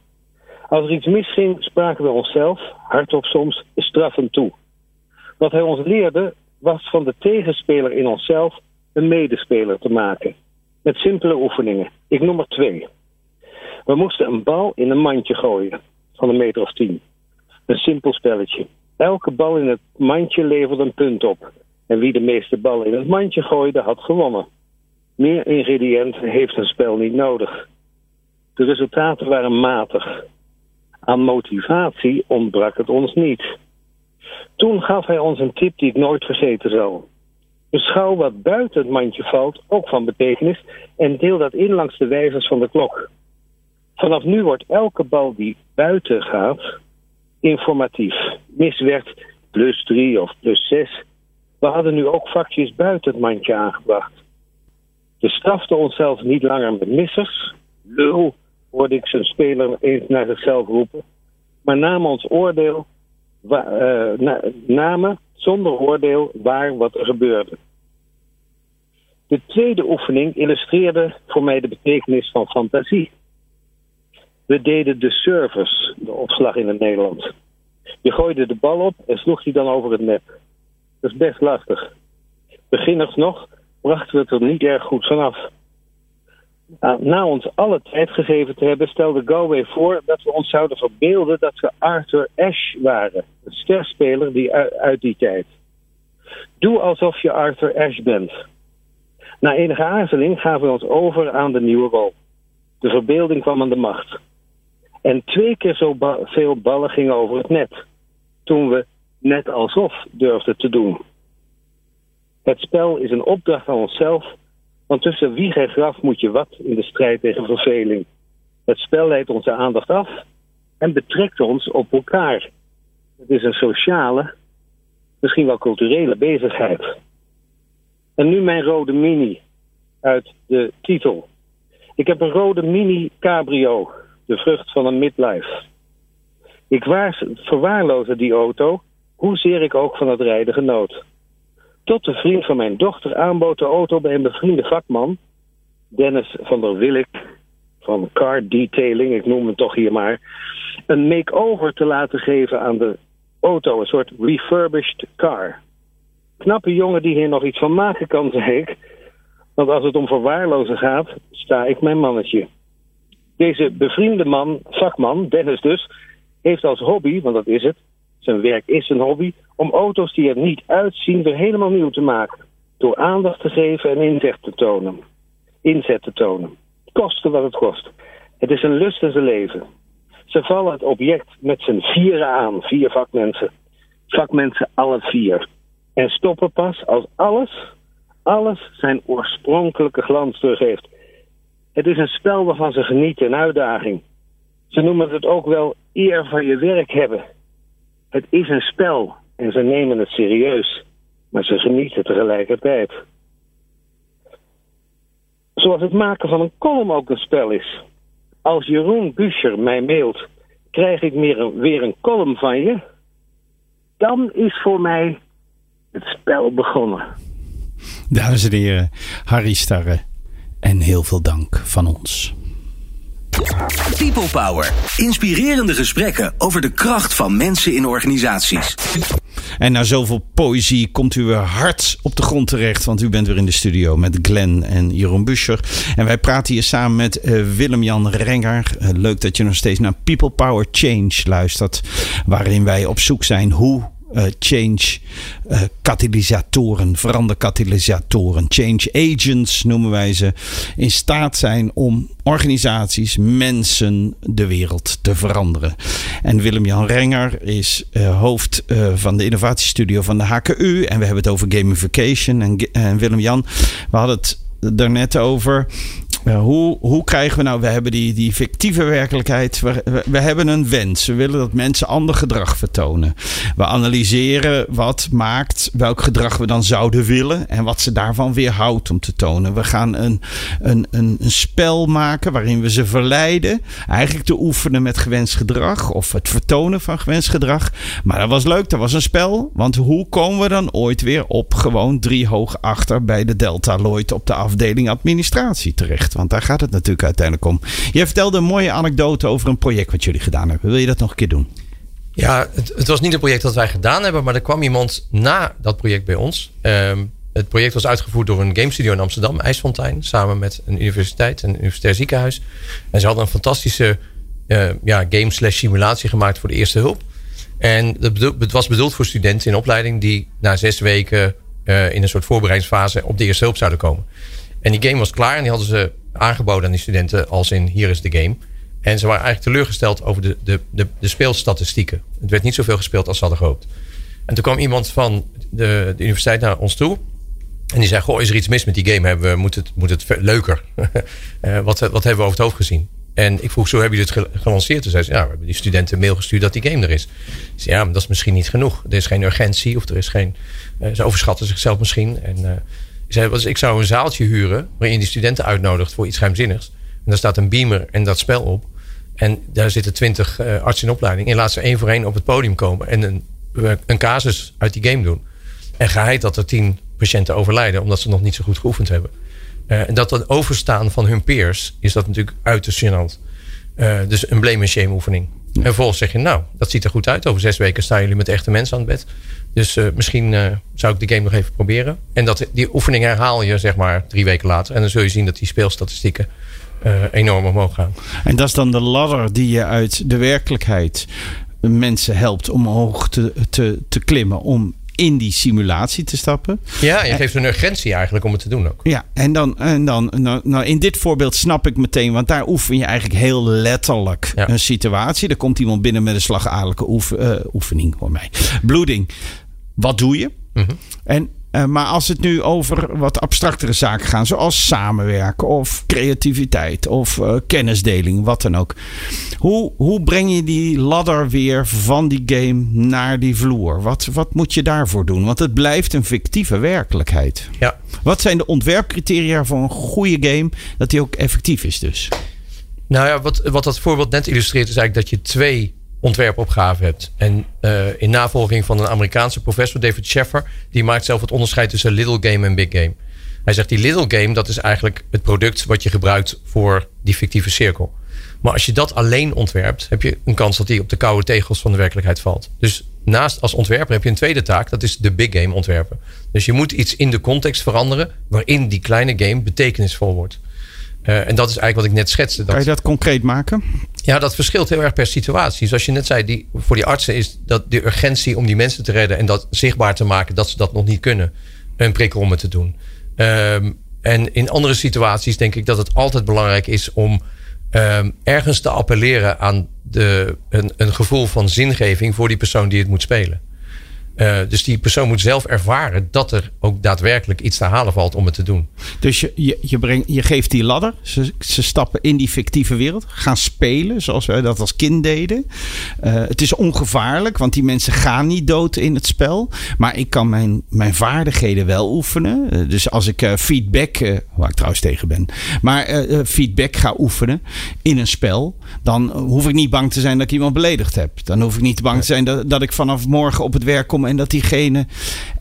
Als er iets misging, spraken we onszelf, hardop soms, straffend toe. Wat hij ons leerde, was van de tegenspeler in onszelf een medespeler te maken. Met simpele oefeningen. Ik noem er twee. We moesten een bal in een mandje gooien, van een meter of tien. Een simpel spelletje. Elke bal in het mandje leverde een punt op. En wie de meeste ballen in het mandje gooide, had gewonnen. Meer ingrediënten heeft een spel niet nodig. De resultaten waren matig. Aan motivatie ontbrak het ons niet. Toen gaf hij ons een tip die ik nooit vergeten zal. Beschouw wat buiten het mandje valt ook van betekenis en deel dat in langs de wijzers van de klok. Vanaf nu wordt elke bal die buiten gaat informatief. Miswerkt plus 3 of plus 6. We hadden nu ook vakjes buiten het mandje aangebracht. We straften onszelf niet langer met missers. Lul, hoorde ik zijn speler eens naar zichzelf roepen. Maar namen ons oordeel, uh, namen zonder oordeel waar wat er gebeurde. De tweede oefening illustreerde voor mij de betekenis van fantasie. We deden de service, de opslag in het Nederlands. Je gooide de bal op en sloeg die dan over het net. Dat is best lastig. Beginners nog brachten we het er niet erg goed vanaf. Na ons alle tijd gegeven te hebben, stelde Galway voor dat we ons zouden verbeelden dat we Arthur Ashe waren, een sterspeler die uit die tijd. Doe alsof je Arthur Ashe bent. Na enige aarzeling gaven we ons over aan de nieuwe rol. De verbeelding kwam aan de macht. En twee keer zo veel ballen gingen over het net. Toen we net alsof durfden te doen. Het spel is een opdracht aan onszelf, want tussen wieg en graf moet je wat in de strijd tegen verveling. Het spel leidt onze aandacht af en betrekt ons op elkaar. Het is een sociale, misschien wel culturele bezigheid. En nu mijn rode mini uit de titel. Ik heb een rode mini cabrio, de vrucht van een midlife. Ik verwaarloosde die auto, hoezeer ik ook van het rijden genoot. Tot de vriend van mijn dochter aanbood de auto bij een bevriende vakman, Dennis van der Willik, van Car Detailing, ik noem hem toch hier maar, een make-over te laten geven aan de auto, een soort refurbished car. Knappe jongen die hier nog iets van maken kan, zei ik. Want als het om verwaarlozen gaat, sta ik mijn mannetje. Deze bevriende man, vakman, Dennis dus, heeft als hobby, want dat is het, zijn werk is een hobby, om auto's die er niet uitzien weer helemaal nieuw te maken. Door aandacht te geven en inzet te tonen. Inzet te tonen. Kosten wat het kost. Het is een lust in zijn leven. Ze vallen het object met z'n vieren aan, vier vakmensen. Vakmensen alle vier. En stoppen pas als alles, alles zijn oorspronkelijke glans teruggeeft. Het is een spel waarvan ze genieten, een uitdaging. Ze noemen het ook wel eer van je werk hebben. Het is een spel en ze nemen het serieus, maar ze genieten tegelijkertijd. Zoals het maken van een column ook een spel is. Als Jeroen Buscher mij mailt, krijg ik meer weer een column van je, dan is voor mij het spel begonnen. Dames en heren, Harry Starre en heel veel dank van ons. People Power. Inspirerende gesprekken over de kracht van mensen in organisaties. En na zoveel poëzie komt u weer hard op de grond terecht. Want u bent weer in de studio met Glenn en Jeroen Buscher. En wij praten hier samen met uh, Willem-Jan Renger. Uh, leuk dat je nog steeds naar People Power Change luistert. Waarin wij op zoek zijn hoe uh, change uh, katalysatoren, veranderkatalysatoren, change agents noemen wij ze, in staat zijn om organisaties, mensen, de wereld te veranderen. En Willem-Jan Renger is uh, hoofd van de innovatiestudio van de HKU en we hebben het over gamification. En, en Willem-Jan, we hadden het daarnet over Hoe, hoe krijgen we nou, we hebben die, die fictieve werkelijkheid, we, we, we, hebben een wens. We willen dat mensen ander gedrag vertonen. We analyseren wat maakt, welk gedrag we dan zouden willen en wat ze daarvan weerhoudt om te tonen. We gaan een, een, een, een spel maken waarin we ze verleiden eigenlijk te oefenen met gewenst gedrag of het vertonen van gewenst gedrag. Maar dat was leuk, dat was een spel. Want hoe komen we dan ooit weer op gewoon drie hoog achter bij de Delta Lloyd op de afdeling administratie terecht? Want daar gaat het natuurlijk uiteindelijk om. Je vertelde een mooie anekdote over een project wat jullie gedaan hebben. Wil je dat nog een keer doen? Ja, het, was niet een project dat wij gedaan hebben, maar er kwam iemand na dat project bij ons. Um, het project was uitgevoerd door een game studio in Amsterdam, IJsfontein, samen met een universiteit, een universitair ziekenhuis. En ze hadden een fantastische uh, ja, game slash simulatie gemaakt voor de eerste hulp. En het was bedoeld voor studenten in opleiding die na zes weken uh, in een soort voorbereidingsfase op de eerste hulp zouden komen. En die game was klaar en die hadden ze aangeboden aan die studenten als in hier is de game. En ze waren eigenlijk teleurgesteld over de, de, de, de speelstatistieken. Het werd niet zoveel gespeeld als ze hadden gehoopt. En toen kwam iemand van de, de universiteit naar ons toe. En die zei, goh, is er iets mis met die game? Hebben we, moet, het, moet het leuker? uh, wat, wat hebben we over het hoofd gezien? En ik vroeg, zo hebben jullie het gelanceerd? Toen zei ze, ja, we hebben die studenten mail gestuurd dat die game er is. Zei, ja, maar dat is misschien niet genoeg. Er is geen urgentie of er is geen... Uh, ze overschatten zichzelf misschien. En uh, ik zou een zaaltje huren waarin die studenten uitnodigt voor iets geheimzinnigs. En daar staat een beamer en dat spel op. En daar zitten twintig uh, artsen in opleiding. En laat ze één voor één op het podium komen en een, een casus uit die game doen. En geheid dat er tien patiënten overlijden omdat ze nog niet zo goed geoefend hebben. Uh, en dat dan overstaan van hun peers is dat natuurlijk uiterst gênant. Uh, dus een blame and shame oefening. Ja. En vervolgens zeg je, nou, dat ziet er goed uit. Over zes weken staan jullie met echte mensen aan het bed. Dus uh, misschien zou ik de game nog even proberen. En dat, die oefening herhaal je zeg maar drie weken later. En dan zul je zien dat die speelstatistieken enorm omhoog gaan. En dat is dan de ladder die je uit de werkelijkheid mensen helpt omhoog te, te, te klimmen. Om in die simulatie te stappen. Ja, je geeft een urgentie eigenlijk om het te doen ook. Ja, en dan, en dan nou, nou, in dit voorbeeld snap ik meteen, want daar oefen je eigenlijk heel letterlijk ja. een situatie. Er komt iemand binnen met een slagadelijke oef, uh, oefening, voor mij. Bloeding. Wat doe je? Mm -hmm. En uh, maar als het nu over wat abstractere zaken gaat, zoals samenwerken of creativiteit of uh, kennisdeling, wat dan ook. Hoe, hoe breng je die ladder weer van die game naar die vloer? Wat, wat moet je daarvoor doen? Want het blijft een fictieve werkelijkheid. Ja. Wat zijn de ontwerpcriteria voor een goede game dat die ook effectief is dus? Nou ja, wat, wat dat voorbeeld net illustreert is eigenlijk dat je twee ontwerpopgave hebt. En uh, in navolging van een Amerikaanse professor, David Sheffer, die maakt zelf het onderscheid tussen little game en big game. Hij zegt die little game, dat is eigenlijk het product wat je gebruikt voor die fictieve cirkel. Maar als je dat alleen ontwerpt, heb je een kans dat die op de koude tegels van de werkelijkheid valt. Dus naast als ontwerper heb je een tweede taak, dat is de big game ontwerpen. Dus je moet iets in de context veranderen waarin die kleine game betekenisvol wordt. Uh, en dat is eigenlijk wat ik net schetste. Dat, kan je dat concreet maken? Ja, dat verschilt heel erg per situatie. Zoals je net zei, die, voor die artsen is dat de urgentie om die mensen te redden en dat zichtbaar te maken dat ze dat nog niet kunnen, een prikkel om het te doen. Um, en in andere situaties denk ik dat het altijd belangrijk is om um, ergens te appelleren aan de, een, een gevoel van zingeving voor die persoon die het moet spelen. Uh, dus die persoon moet zelf ervaren dat er ook daadwerkelijk iets te halen valt om het te doen. Dus je, je, je, breng, je geeft die ladder. Ze, ze stappen in die fictieve wereld. Gaan spelen zoals wij dat als kind deden. Uh, het is ongevaarlijk, want die mensen gaan niet dood in het spel. Maar ik kan mijn, mijn vaardigheden wel oefenen. Uh, dus als ik feedback, waar ik trouwens tegen ben. Maar feedback ga oefenen in een spel. Dan hoef ik niet bang te zijn dat ik iemand beledigd heb. Dan hoef ik niet bang te zijn dat, dat ik vanaf morgen op het werk kom en dat diegene.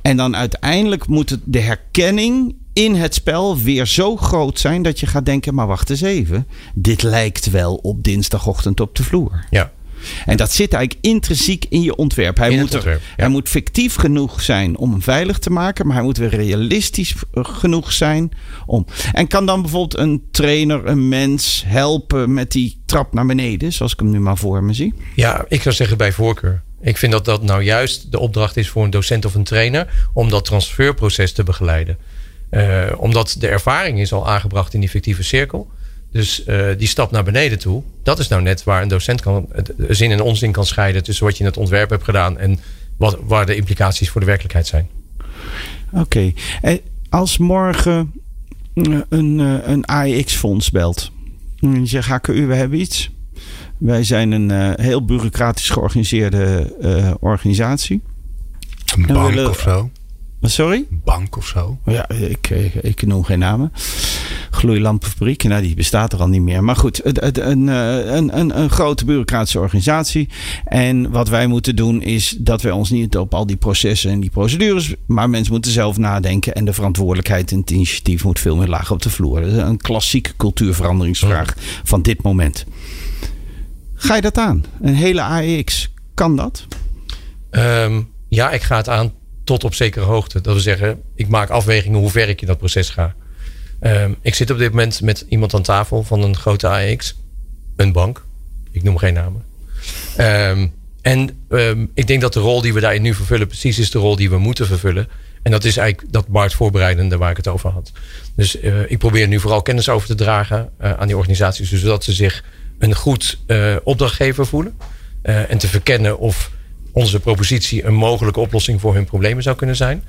En dan uiteindelijk moet de herkenning in het spel weer zo groot zijn dat je gaat denken: maar wacht eens even. Dit lijkt wel op dinsdagochtend op de vloer. Ja. En dat zit eigenlijk intrinsiek in je ontwerp. Hij, moet, ontwerp, er, ja. hij moet fictief genoeg zijn om hem veilig te maken, maar hij moet weer realistisch genoeg zijn om. En kan dan bijvoorbeeld een trainer, een mens helpen met die trap naar beneden, zoals ik hem nu maar voor me zie? Ja, ik zou zeggen bij voorkeur. Ik vind dat dat nou juist de opdracht is voor een docent of een trainer om dat transferproces te begeleiden. Uh, omdat de ervaring is al aangebracht in die fictieve cirkel. Dus uh, die stap naar beneden toe, dat is nou net waar een docent kan, zin en onzin kan scheiden tussen wat je in het ontwerp hebt gedaan en wat, waar de implicaties voor de werkelijkheid zijn. Oké. Okay. Als morgen een, eh, een AEX-fonds belt. En die zegt, HKU, we hebben iets. Wij zijn een uh, heel bureaucratisch georganiseerde uh, organisatie. Een bank willen, of zo? Sorry? Bank of zo? Ja, ik, ik, ik noem geen namen. Gloeilampenfabriek, nou die bestaat er al niet meer. Maar goed, een, een, een, een grote bureaucratische organisatie. En wat wij moeten doen is dat wij ons niet op al die processen en die procedures... maar mensen moeten zelf nadenken en de verantwoordelijkheid en het initiatief moet veel meer laag op de vloer. Dat is een klassieke cultuurveranderingsvraag van dit moment. Ga je dat aan? Een hele AEX, kan dat? Um, ja, ik ga het aan tot op zekere hoogte. Dat we zeggen, ik maak afwegingen hoe ver ik in dat proces ga. Um, ik zit op dit moment met iemand aan tafel van een grote AEX. Een bank. Ik noem geen namen. Um, en ik denk dat de rol die we daarin nu vervullen... precies is de rol die we moeten vervullen. En dat is eigenlijk dat marktvoorbereidende waar ik het over had. Dus uh, ik probeer nu vooral kennis over te dragen uh, aan die organisaties... zodat ze zich een goed uh, opdrachtgever voelen. en te verkennen of onze propositie een mogelijke oplossing voor hun problemen zou kunnen zijn.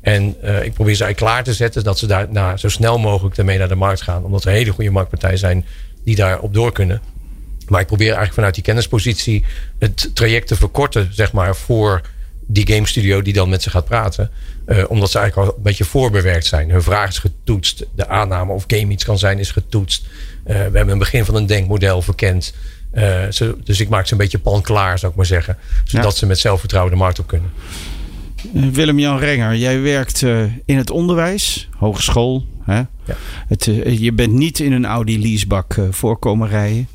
En uh, ik probeer ze eigenlijk klaar te zetten dat ze daar nou, zo snel mogelijk ermee naar de markt gaan. Omdat er hele goede marktpartijen zijn die daarop door kunnen. Maar ik probeer eigenlijk vanuit die kennispositie het traject te verkorten, zeg maar, voor die game studio die dan met ze gaat praten. Omdat ze eigenlijk al een beetje voorbewerkt zijn. Hun vraag is getoetst. De aanname of game iets kan zijn is getoetst. Uh, we hebben een begin van een denkmodel verkend. Uh, ze, dus ik maak ze een beetje pan klaar, zou ik maar zeggen. Zodat ja. ze met zelfvertrouwen de markt op kunnen. Willem-Jan Renger, jij werkt uh, in het onderwijs, hogeschool. Hè? Ja. Het, uh, je bent niet in een Audi leasebak uh, voorkomen rijden.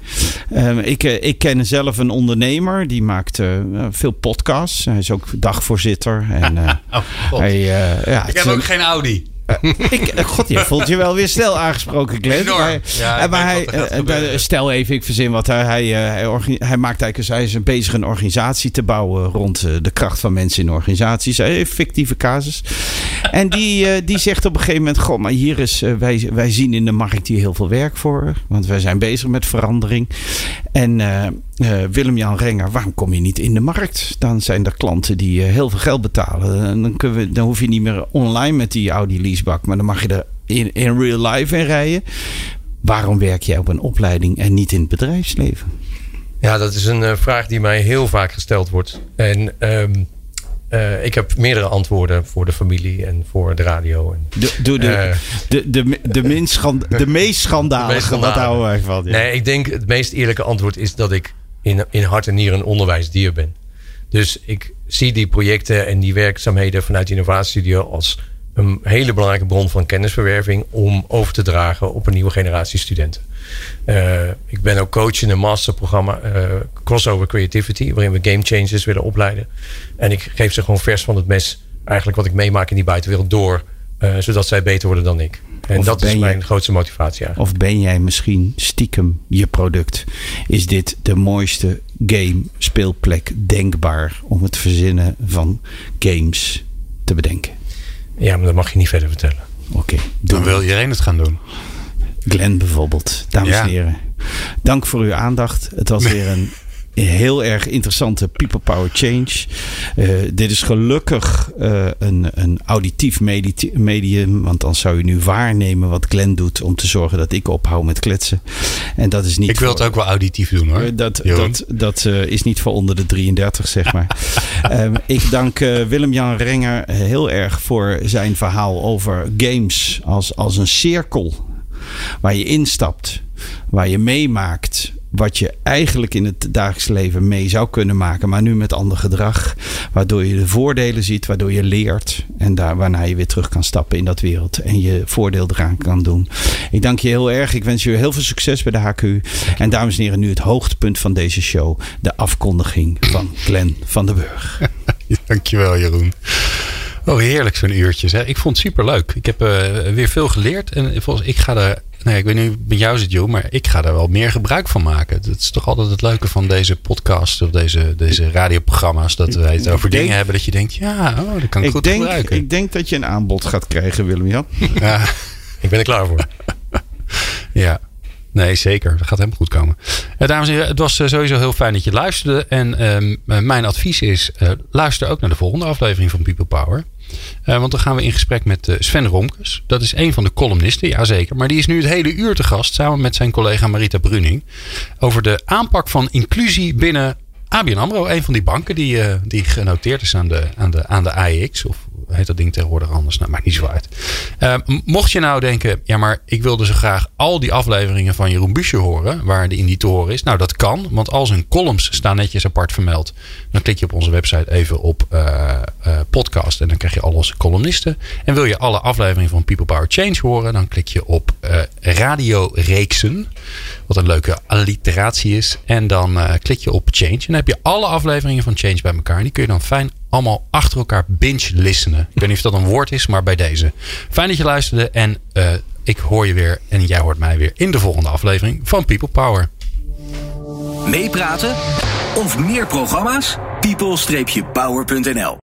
Ehm, ik, ik ken zelf een ondernemer die maakt veel podcasts. Hij is ook dagvoorzitter. En, oh, hij, ja, ik heb ook geen Audi. Uh, ik, God, je voelt je wel weer snel aangesproken, Glenn. Maar, ja, maar hij, stel even, ik verzin wat. Hij, hij, hij, hij maakt eigenlijk, hij is bezig een organisatie te bouwen rond de kracht van mensen in organisaties. Een fictieve casus. En die, die zegt op een gegeven moment: Goh, maar hier is, wij, wij zien in de markt hier heel veel werk voor. Want wij zijn bezig met verandering. En uh, uh, Willem-Jan Renger, waarom kom je niet in de markt? Dan zijn er klanten die heel veel geld betalen. En dan, kunnen we, dan hoef je niet meer online met die Audi Maar dan mag je er in, in real life in rijden. Waarom werk jij op een opleiding en niet in het bedrijfsleven? Ja, dat is een uh, vraag die mij heel vaak gesteld wordt. En um, uh, ik heb meerdere antwoorden voor de familie en voor de radio. En, de, de, de, uh, de, de, de, minst schand, de meest schandalige, wat houden wij van? Ja. Nee, ik denk het meest eerlijke antwoord is dat ik in, in hart en nieren een onderwijsdier ben. Dus ik zie die projecten en die werkzaamheden vanuit Innovatiestudio als een hele belangrijke bron van kennisverwerving om over te dragen op een nieuwe generatie studenten. Uh, ik ben ook coach in een masterprogramma uh, Crossover Creativity, waarin we game changers willen opleiden. En ik geef ze gewoon vers van het mes, eigenlijk wat ik meemaak in die buitenwereld door, uh, zodat zij beter worden dan ik. En of dat is mijn je, grootste motivatie eigenlijk. Of ben jij misschien stiekem je product? Is dit de mooiste game speelplek denkbaar om het verzinnen van games te bedenken? Ja, maar dat mag je niet verder vertellen. Oké. Okay, dan wil iedereen het gaan doen. Glenn bijvoorbeeld. Dames ja. en heren. Dank voor uw aandacht. Het was weer een heel erg interessante People Power Change. Uh, dit is gelukkig uh, een, een auditief medium. Want dan zou je nu waarnemen wat Glenn doet. Om te zorgen dat ik ophoud met kletsen. En dat is niet. Ik wil voor, het ook wel auditief doen hoor. Uh, dat dat, dat is niet voor onder de 33, zeg maar. um, ik dank Willem-Jan Renger heel erg voor zijn verhaal over games als, als een cirkel. Waar je instapt, waar je meemaakt wat je eigenlijk in het dagelijks leven mee zou kunnen maken, maar nu met ander gedrag. Waardoor je de voordelen ziet, waardoor je leert en daar waarna je weer terug kan stappen in dat wereld en je voordeel eraan kan doen. Ik dank je heel erg. Ik wens je heel veel succes bij de HQ. En dames en heren, nu het hoogtepunt van deze show: de afkondiging van Glenn van den Burg. Dankjewel, Jeroen. Oh, heerlijk zo'n uurtje. Hè? Ik vond het super leuk. Ik heb uh, weer veel geleerd. En volgens ik ga er. Nee, ik weet niet met jou zit, joh, maar ik ga er wel meer gebruik van maken. Dat is toch altijd het leuke van deze podcast of deze, deze radioprogramma's. Dat wij het over denk, dingen hebben dat je denkt, ja, oh, dat kan ik, ik goed denk, gebruiken. Ik denk dat je een aanbod gaat krijgen, Willem-Jan. Ja. ik ben er klaar voor. ja. Nee, zeker. Dat gaat helemaal goed komen. Uh, dames en heren, het was uh, sowieso heel fijn dat je luisterde. En uh, mijn advies is, luister ook naar de volgende aflevering van People Power. Uh, want dan gaan we in gesprek met uh, Sven Romkes. Dat is een van de columnisten, jazeker. Maar die is nu het hele uur te gast samen met zijn collega Marita Bruning. Over de aanpak van inclusie binnen ABN AMRO. Een van die banken die, uh, die genoteerd is aan de, aan de, aan de AEX. Of heet dat ding tegenwoordig anders? Nou, maakt niet zo uit. Uh, mocht je nou denken, ja, maar ik wilde zo graag al die afleveringen van Jeroen Buescher horen, waar de indie te horen is. Nou, dat kan, want al zijn columns staan netjes apart vermeld. Dan klik je op onze website even op uh, uh, podcast en dan krijg je al onze columnisten. En wil je alle afleveringen van People Power Change horen, dan klik je op radioreeksen. Wat een leuke alliteratie is. En dan klik je op Change. En dan heb je alle afleveringen van Change bij elkaar. En die kun je dan fijn allemaal achter elkaar binge listenen. Ik weet niet of dat een woord is, maar bij deze. Fijn dat je luisterde en uh, ik hoor je weer en jij hoort mij weer in de volgende aflevering van People Power. Meepraten of meer programma's? people-power.nl